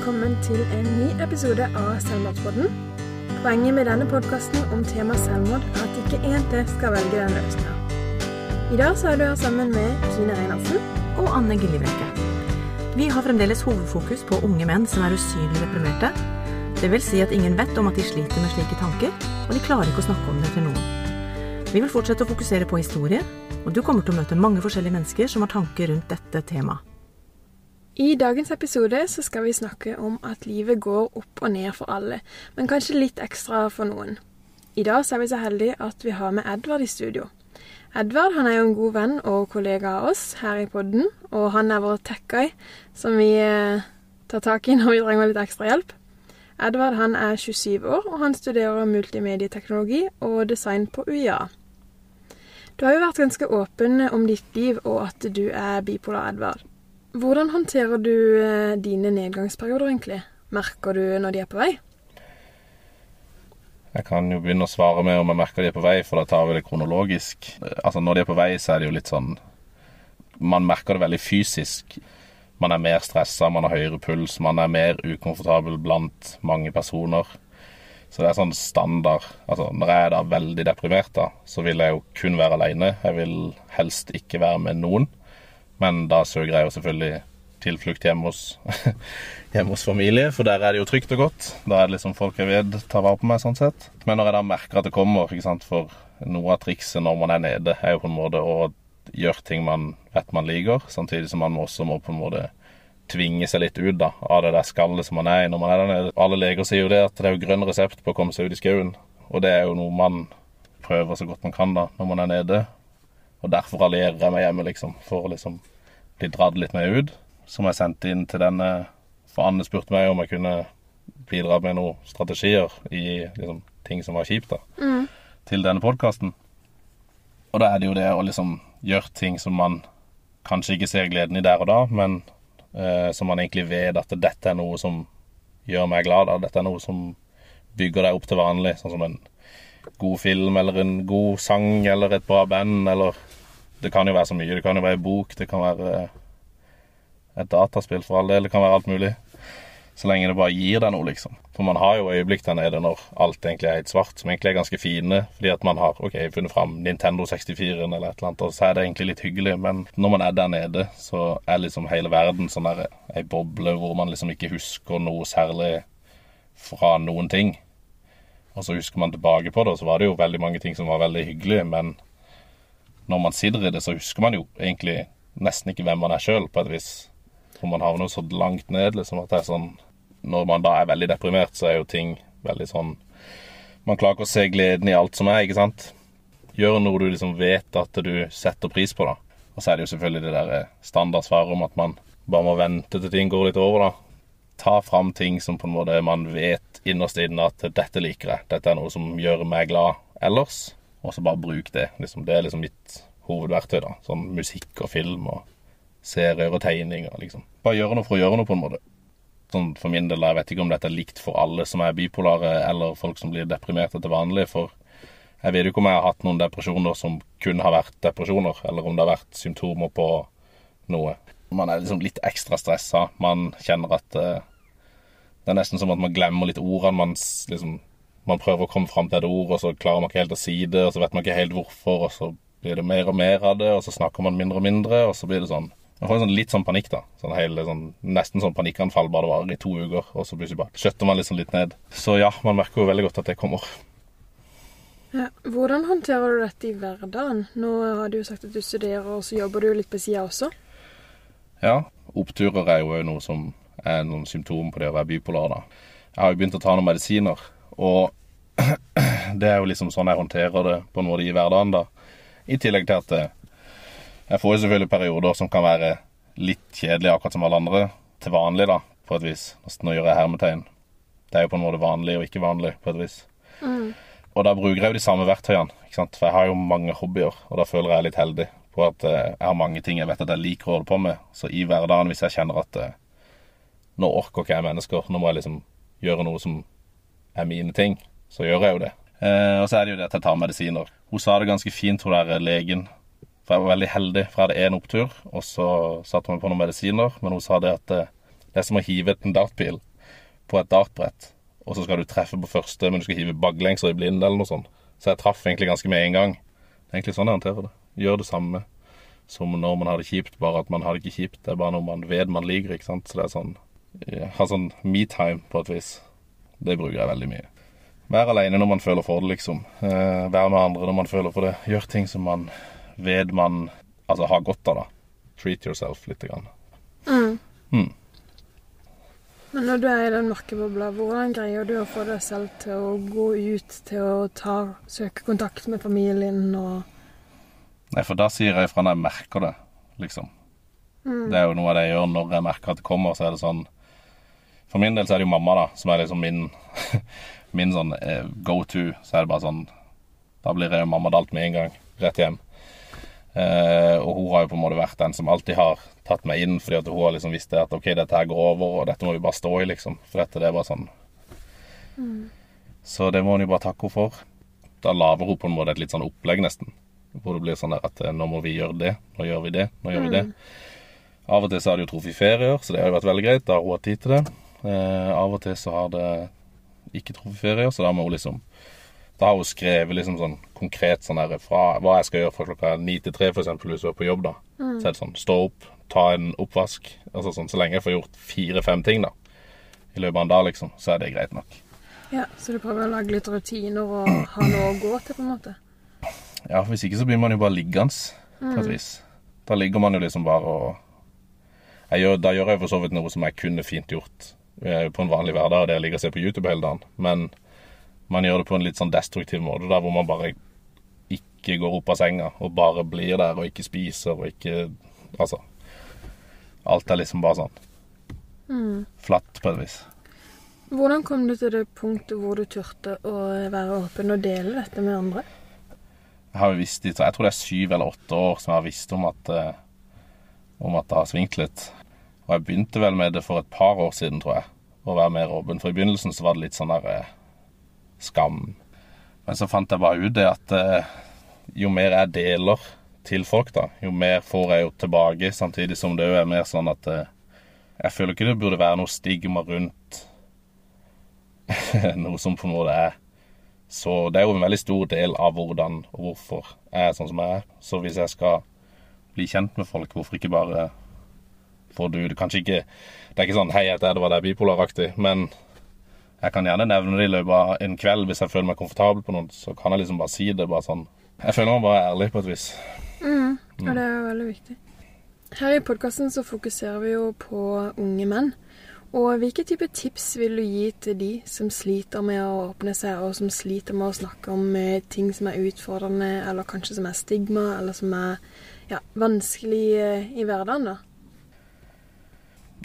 velkommen til en ny episode av Selvmordspodden. Poenget med denne podkasten om tema selvmord er at ikke én til skal velge den løsningen. I dag så er du her sammen med Kine Reinarsen. og Anne Gillibrekke. Vi har fremdeles hovedfokus på unge menn som er usynlig deprimerte. Det vil si at ingen vet om at de sliter med slike tanker, og de klarer ikke å snakke om det til noen. Vi vil fortsette å fokusere på historie, og du kommer til å møte mange forskjellige mennesker som har tanker rundt dette temaet. I dagens episode så skal vi snakke om at livet går opp og ned for alle, men kanskje litt ekstra for noen. I dag så er vi så heldige at vi har med Edvard i studio. Edvard han er jo en god venn og kollega av oss her i podden, og han er vår tech-guy som vi eh, tar tak i når vi trenger litt ekstra hjelp. Edvard han er 27 år, og han studerer multimedieteknologi og design på UiA. Du har jo vært ganske åpen om ditt liv og at du er bipolar, Edvard. Hvordan håndterer du eh, dine nedgangsperioder, egentlig? Merker du når de er på vei? Jeg kan jo begynne å svare med om jeg merker de er på vei, for da tar vi det kronologisk. Altså Når de er på vei, så er det jo litt sånn Man merker det veldig fysisk. Man er mer stressa, man har høyere puls, man er mer ukomfortabel blant mange personer. Så det er sånn standard. Altså Når jeg er da veldig deprimert, da, så vil jeg jo kun være aleine. Jeg vil helst ikke være med noen. Men da søker jeg jo selvfølgelig tilflukt hjemme hos, hjemme hos familie, for der er det jo trygt og godt. Da er det liksom folk jeg vet tar vare på meg, sånn sett. Men når jeg da merker at det kommer, ikke sant, for noe av trikset når man er nede, er jo på en måte å gjøre ting man vet man liker, samtidig som man også må på en måte tvinge seg litt ut da, av det der skallet som man er i når man er der nede. Alle leger sier jo det at det er jo grønn resept på å komme seg ut i skauen, og det er jo noe man prøver så godt man kan da, når man er nede. Og derfor allierer jeg meg hjemme, liksom, for å liksom bli dratt litt mer ut. Som jeg sendte inn til denne For Anne spurte meg om jeg kunne bidra med noen strategier i liksom, ting som var kjipt, da, Mm. til denne podkasten. Og da er det jo det å liksom gjøre ting som man kanskje ikke ser gleden i der og da, men eh, som man egentlig vet at dette er noe som gjør meg glad. Da. Dette er noe som bygger deg opp til vanlig, sånn som en god film eller en god sang eller et bra band eller Det kan jo være så mye. Det kan jo være en bok, det kan være eh, et dataspill for all del, det kan være alt mulig. Så lenge det bare gir deg noe, liksom. For man har jo øyeblikk der nede når alt egentlig er helt svart, som egentlig er ganske fine, fordi at man har ok, funnet fram Nintendo 64 eller et eller annet, og så er det egentlig litt hyggelig. Men når man er der nede, så er liksom hele verden sånn der ei boble hvor man liksom ikke husker noe særlig fra noen ting. Og så husker man tilbake på det, og så var det jo veldig mange ting som var veldig hyggelige, men når man sitter i det, så husker man jo egentlig nesten ikke hvem man er sjøl, på et vis. For man havner jo så langt ned, liksom, at det er sånn Når man da er veldig deprimert, så er jo ting veldig sånn Man klarer ikke å se gleden i alt som er, ikke sant? Gjør noe du liksom vet at du setter pris på, da. Og så er det jo selvfølgelig det der standardsvaret om at man bare må vente til ting går litt over, da. Ta fram ting som på en måte man vet innerst inne at 'dette liker jeg', 'dette er noe som gjør meg glad ellers', og så bare bruk det. Liksom, det er liksom mitt hovedverktøy, da. Sånn musikk og film og serier og tegninger, liksom. Bare gjøre noe for å gjøre noe, på en måte. Sånn for min del, jeg vet ikke om dette er likt for alle som er bipolare, eller folk som blir deprimerte til vanlig, for jeg vet jo ikke om jeg har hatt noen depresjoner som kun har vært depresjoner, eller om det har vært symptomer på noe. Man er liksom litt ekstra stressa. Man kjenner at uh, det er nesten som at man glemmer litt ordene. Man, liksom, man prøver å komme fram til et ord, og så klarer man ikke helt å si det, og så vet man ikke helt hvorfor, og så blir det mer og mer av det, og så snakker man mindre og mindre, og så blir det sånn Man får sånn, litt sånn panikk, da. Sånn hele, sånn, nesten sånn panikkanfall bare det varer i to uker, og så plutselig bare skjøtter man liksom litt ned. Så ja, man merker jo veldig godt at det kommer. Ja. Hvordan håndterer du dette i hverdagen? Nå har du jo sagt at du studerer, og så jobber du jo litt på sida også. Ja, oppturer er jo noe som er noen symptom på det å være bipolar. da. Jeg har jo begynt å ta noen medisiner, og det er jo liksom sånn jeg håndterer det på en måte i hverdagen. da. I tillegg til at eh, jeg får jo selvfølgelig perioder som kan være litt kjedelige, akkurat som alle andre. Til vanlig, da, på et vis. Nå gjør jeg hermetegn. Det er jo på en måte vanlig og ikke vanlig, på et vis. Og da bruker jeg jo de samme verktøyene. ikke sant? For jeg har jo mange hobbyer, og da føler jeg litt heldig på at eh, jeg har mange ting jeg vet at jeg liker å holde på med. Så i hverdagen, hvis jeg kjenner at eh, nå orker ikke jeg mennesker, nå må jeg liksom gjøre noe som er mine ting, så gjør jeg jo det. Eh, og så er det jo det at jeg tar medisiner. Hun sa det ganske fint, hun der legen. For jeg var veldig heldig, for jeg hadde én opptur, og så satte hun meg på noen medisiner. Men hun sa det at eh, det er som å hive en dartpil. på et dartbrett, og så skal du treffe på første, men du skal hive baklengser i blind eller noe sånt. Så jeg traff egentlig ganske med en gang. Det er egentlig sånn jeg håndterer det. Gjør det samme som når man har det kjipt, bare at man har det ikke kjipt. Det er bare noe man vet man liker, ikke sant. Så det er sånn Ha sånn me-time på et vis. Det bruker jeg veldig mye. Være alene når man føler for det, liksom. vær være med andre når man føler for det. Gjør ting som man vet man altså har godt av, da. Treat yourself lite grann. Mm. Mm. Men når du er i den mørkebobla, hvordan greier du å få deg selv til å gå ut, til å ta, søke kontakt med familien og Nei, for da sier jeg ifra når jeg merker det, liksom. Det er jo noe av det jeg gjør når jeg merker at det kommer, så er det sånn For min del så er det jo mamma, da, som er liksom min Min sånn eh, go to. Så er det bare sånn Da blir jeg jo mammadalt med en gang. Rett hjem. Eh, og hun har jo på en måte vært den som alltid har tatt meg inn, fordi at hun har liksom visst det at OK, dette her går over, og dette må vi bare stå i, liksom. For dette det er bare sånn Så det må hun jo bare takke henne for. Da lager hun på en måte et litt sånn opplegg, nesten. Hvor det blir sånn der at eh, nå må vi gjøre det, nå gjør vi det, nå gjør vi det. Av og til så har de jo truffet ferier, så det har jo vært veldig greit. Da har hun hatt tid til det. Eh, av og til så har det ikke truffet ferier, så da må hun liksom Da har hun skrevet liksom sånn konkret sånn her fra hva jeg skal gjøre fra klokka ni til tre, f.eks. hvis hun er på jobb, da. Så er det sånn stå opp, ta en oppvask. Altså sånn, så lenge jeg får gjort fire-fem ting, da, i løpet av en dag, liksom, så er det greit nok. Ja, så du prøver å lage litt rutiner og ha noe å gå til, på en måte? Ja, for hvis ikke så blir man jo bare liggende, på et vis. Da ligger man jo liksom bare og gjør, Da gjør jeg for så vidt noe som jeg kunne fint gjort på en vanlig hverdag, og det å ligge og se på YouTube hele dagen. Men man gjør det på en litt sånn destruktiv måte, der hvor man bare ikke går opp av senga og bare blir der og ikke spiser og ikke Altså. Alt er liksom bare sånn flatt, på et vis. Hvordan kom du til det punktet hvor du turte å være åpen og dele dette med andre? Jeg har jo visst i, jeg tror det er syv eller åtte år som jeg har visst om at, eh, om at det har svingt litt. Og jeg begynte vel med det for et par år siden, tror jeg, å være mer åpen. For i begynnelsen så var det litt sånn der eh, skam. Men så fant jeg bare ut det at eh, jo mer jeg deler til folk, da, jo mer får jeg jo tilbake, samtidig som det jo er mer sånn at eh, jeg føler ikke det burde være noe stigma rundt noe som på en måte er Så det er jo en veldig stor del av hvordan og hvorfor jeg er sånn som jeg er. Så hvis jeg skal bli kjent med folk, hvorfor ikke bare får du det ikke Det er ikke sånn 'hei, heter Edvard, er bipolaraktig', men jeg kan gjerne nevne det i løpet av en kveld hvis jeg føler meg komfortabel på noe. Så kan jeg liksom bare si det. bare sånn Jeg føler meg bare ærlig på et vis. Mm. Og det er veldig viktig. Her i podkasten så fokuserer vi jo på unge menn. Og hvilke type tips vil du gi til de som sliter med å åpne seg, og som sliter med å snakke om eh, ting som er utfordrende, eller kanskje som er stigma, eller som er ja, vanskelig eh, i hverdagen, da?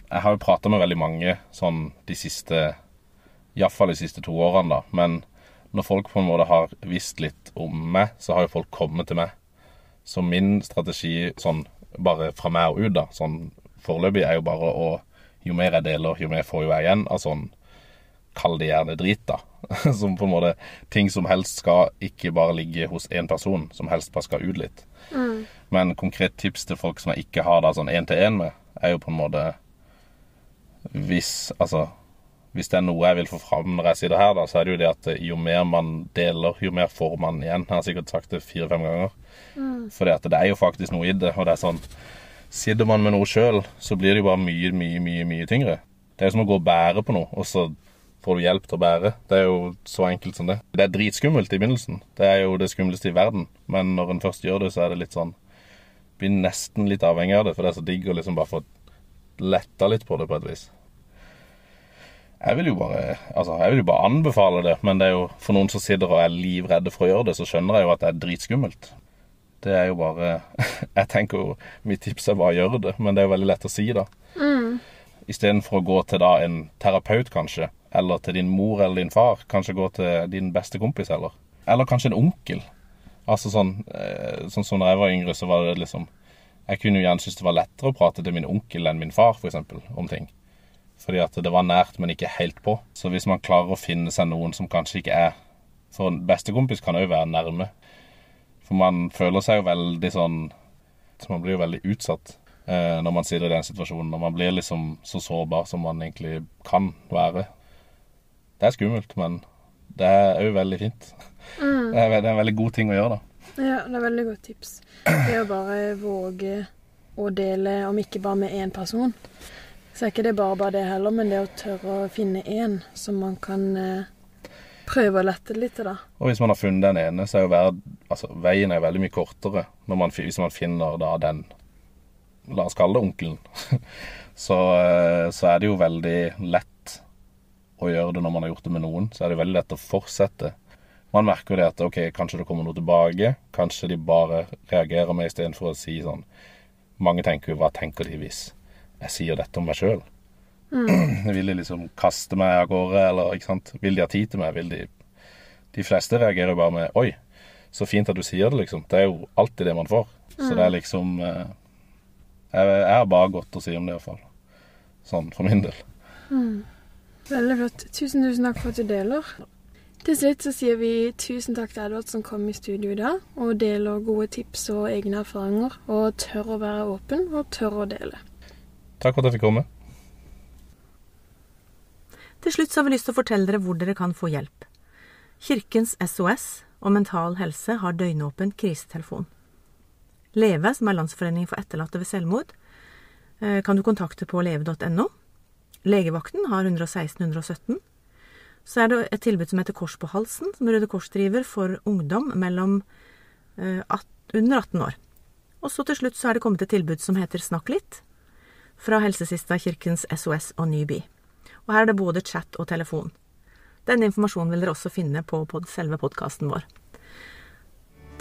Jeg har jo prata med veldig mange sånn de siste Iallfall de siste to årene, da. Men når folk på en måte har visst litt om meg, så har jo folk kommet til meg. Så min strategi sånn bare fra meg og ut, da, sånn foreløpig, er jo bare å Jo mer jeg deler, jo mer får jo jeg igjen av sånn Kall det gjerne drit, da. Som på en måte ting som helst skal ikke bare ligge hos én person, som helst bare skal ut litt. Men konkret tips til folk som jeg ikke har da sånn én-til-én med, er jo på en måte Hvis Altså hvis det er noe jeg vil få fram når jeg sitter her, da, så er det jo det at eh, jo mer man deler, jo mer får man igjen. Jeg har sikkert sagt det fire-fem ganger. For det er jo faktisk noe i det. Og det er sånn Sitter man med noe sjøl, så blir det jo bare mye, mye, mye mye tyngre. Det er jo som å gå og bære på noe, og så får du hjelp til å bære. Det er jo så enkelt som det. Det er dritskummelt i begynnelsen. Det er jo det skumleste i verden. Men når en først gjør det, så er det litt sånn Blir nesten litt avhengig av det, for det er så digg å liksom bare få letta litt på det på et vis. Jeg vil jo bare Altså, jeg vil jo bare anbefale det, men det er jo for noen som sitter og er livredde for å gjøre det, så skjønner jeg jo at det er dritskummelt. Det er jo bare Jeg tenker jo Mitt tips er bare å gjøre det, men det er jo veldig lett å si, da. Mm. Istedenfor å gå til da en terapeut, kanskje, eller til din mor eller din far, kanskje gå til din beste kompis heller. Eller kanskje en onkel. Altså sånn eh, Sånn som da jeg var yngre, så var det liksom Jeg kunne jo gjerne synes det var lettere å prate til min onkel enn min far, for eksempel, om ting. Fordi at det var nært, men ikke helt på. Så hvis man klarer å finne seg noen som kanskje ikke er For en bestekompis kan òg være nærme. For man føler seg jo veldig sånn så Man blir jo veldig utsatt eh, når man sitter i den situasjonen. Og man blir liksom så sårbar som man egentlig kan være. det er skummelt, men det er òg veldig fint. Mm. Det, er, det er en veldig god ting å gjøre, da. Ja, det er veldig godt tips. Det å bare våge å dele, om ikke bare med én person. Så er ikke det bare bare det heller, men det å tørre å finne én som man kan eh, prøve å lette litt til, da. Og hvis man har funnet den ene, så er jo verd, altså, veien er veldig mye kortere man, hvis man finner da den La oss kalle det onkelen. så, eh, så er det jo veldig lett å gjøre det når man har gjort det med noen. Så er det veldig lett å fortsette. Man merker jo det at ok, kanskje det kommer noe tilbake. Kanskje de bare reagerer med istedenfor å si sånn Mange tenker jo hva tenker de hvis jeg sier dette om meg sjøl? Vil de liksom kaste meg av gårde, eller ikke sant? Vil de ha tid til meg? Vil de De fleste reagerer jo bare med 'oi, så fint at du sier det', liksom. Det er jo alltid det man får. Så det er liksom eh, jeg, jeg har bare godt å si om det, iallfall. Sånn for min del. Veldig flott. Tusen, tusen takk for at du deler. Til slutt så sier vi tusen takk til Edvard som kom i studio i dag og deler gode tips og egne erfaringer, og tør å være åpen og tør å dele. Takk for at jeg fikk komme. Til slutt så har vi lyst til å fortelle dere hvor dere kan få hjelp. Kirkens SOS og Mental Helse har døgnåpen krisetelefon. Leve, som er Landsforeningen for etterlatte ved selvmord, eh, kan du kontakte på leve.no. Legevakten har 116 117. Så er det et tilbud som heter Kors på halsen, som Røde Kors driver for ungdom mellom eh, under 18 år. Og så til slutt så er det kommet et tilbud som heter Snakk litt, fra Helsesista Kirkens SOS og Nyby. Og her er det både chat og telefon. Den informasjonen vil dere også finne på selve podkasten vår.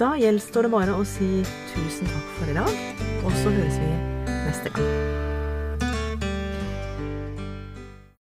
Da gjenstår det bare å si tusen takk for i dag, og så høres vi neste gang.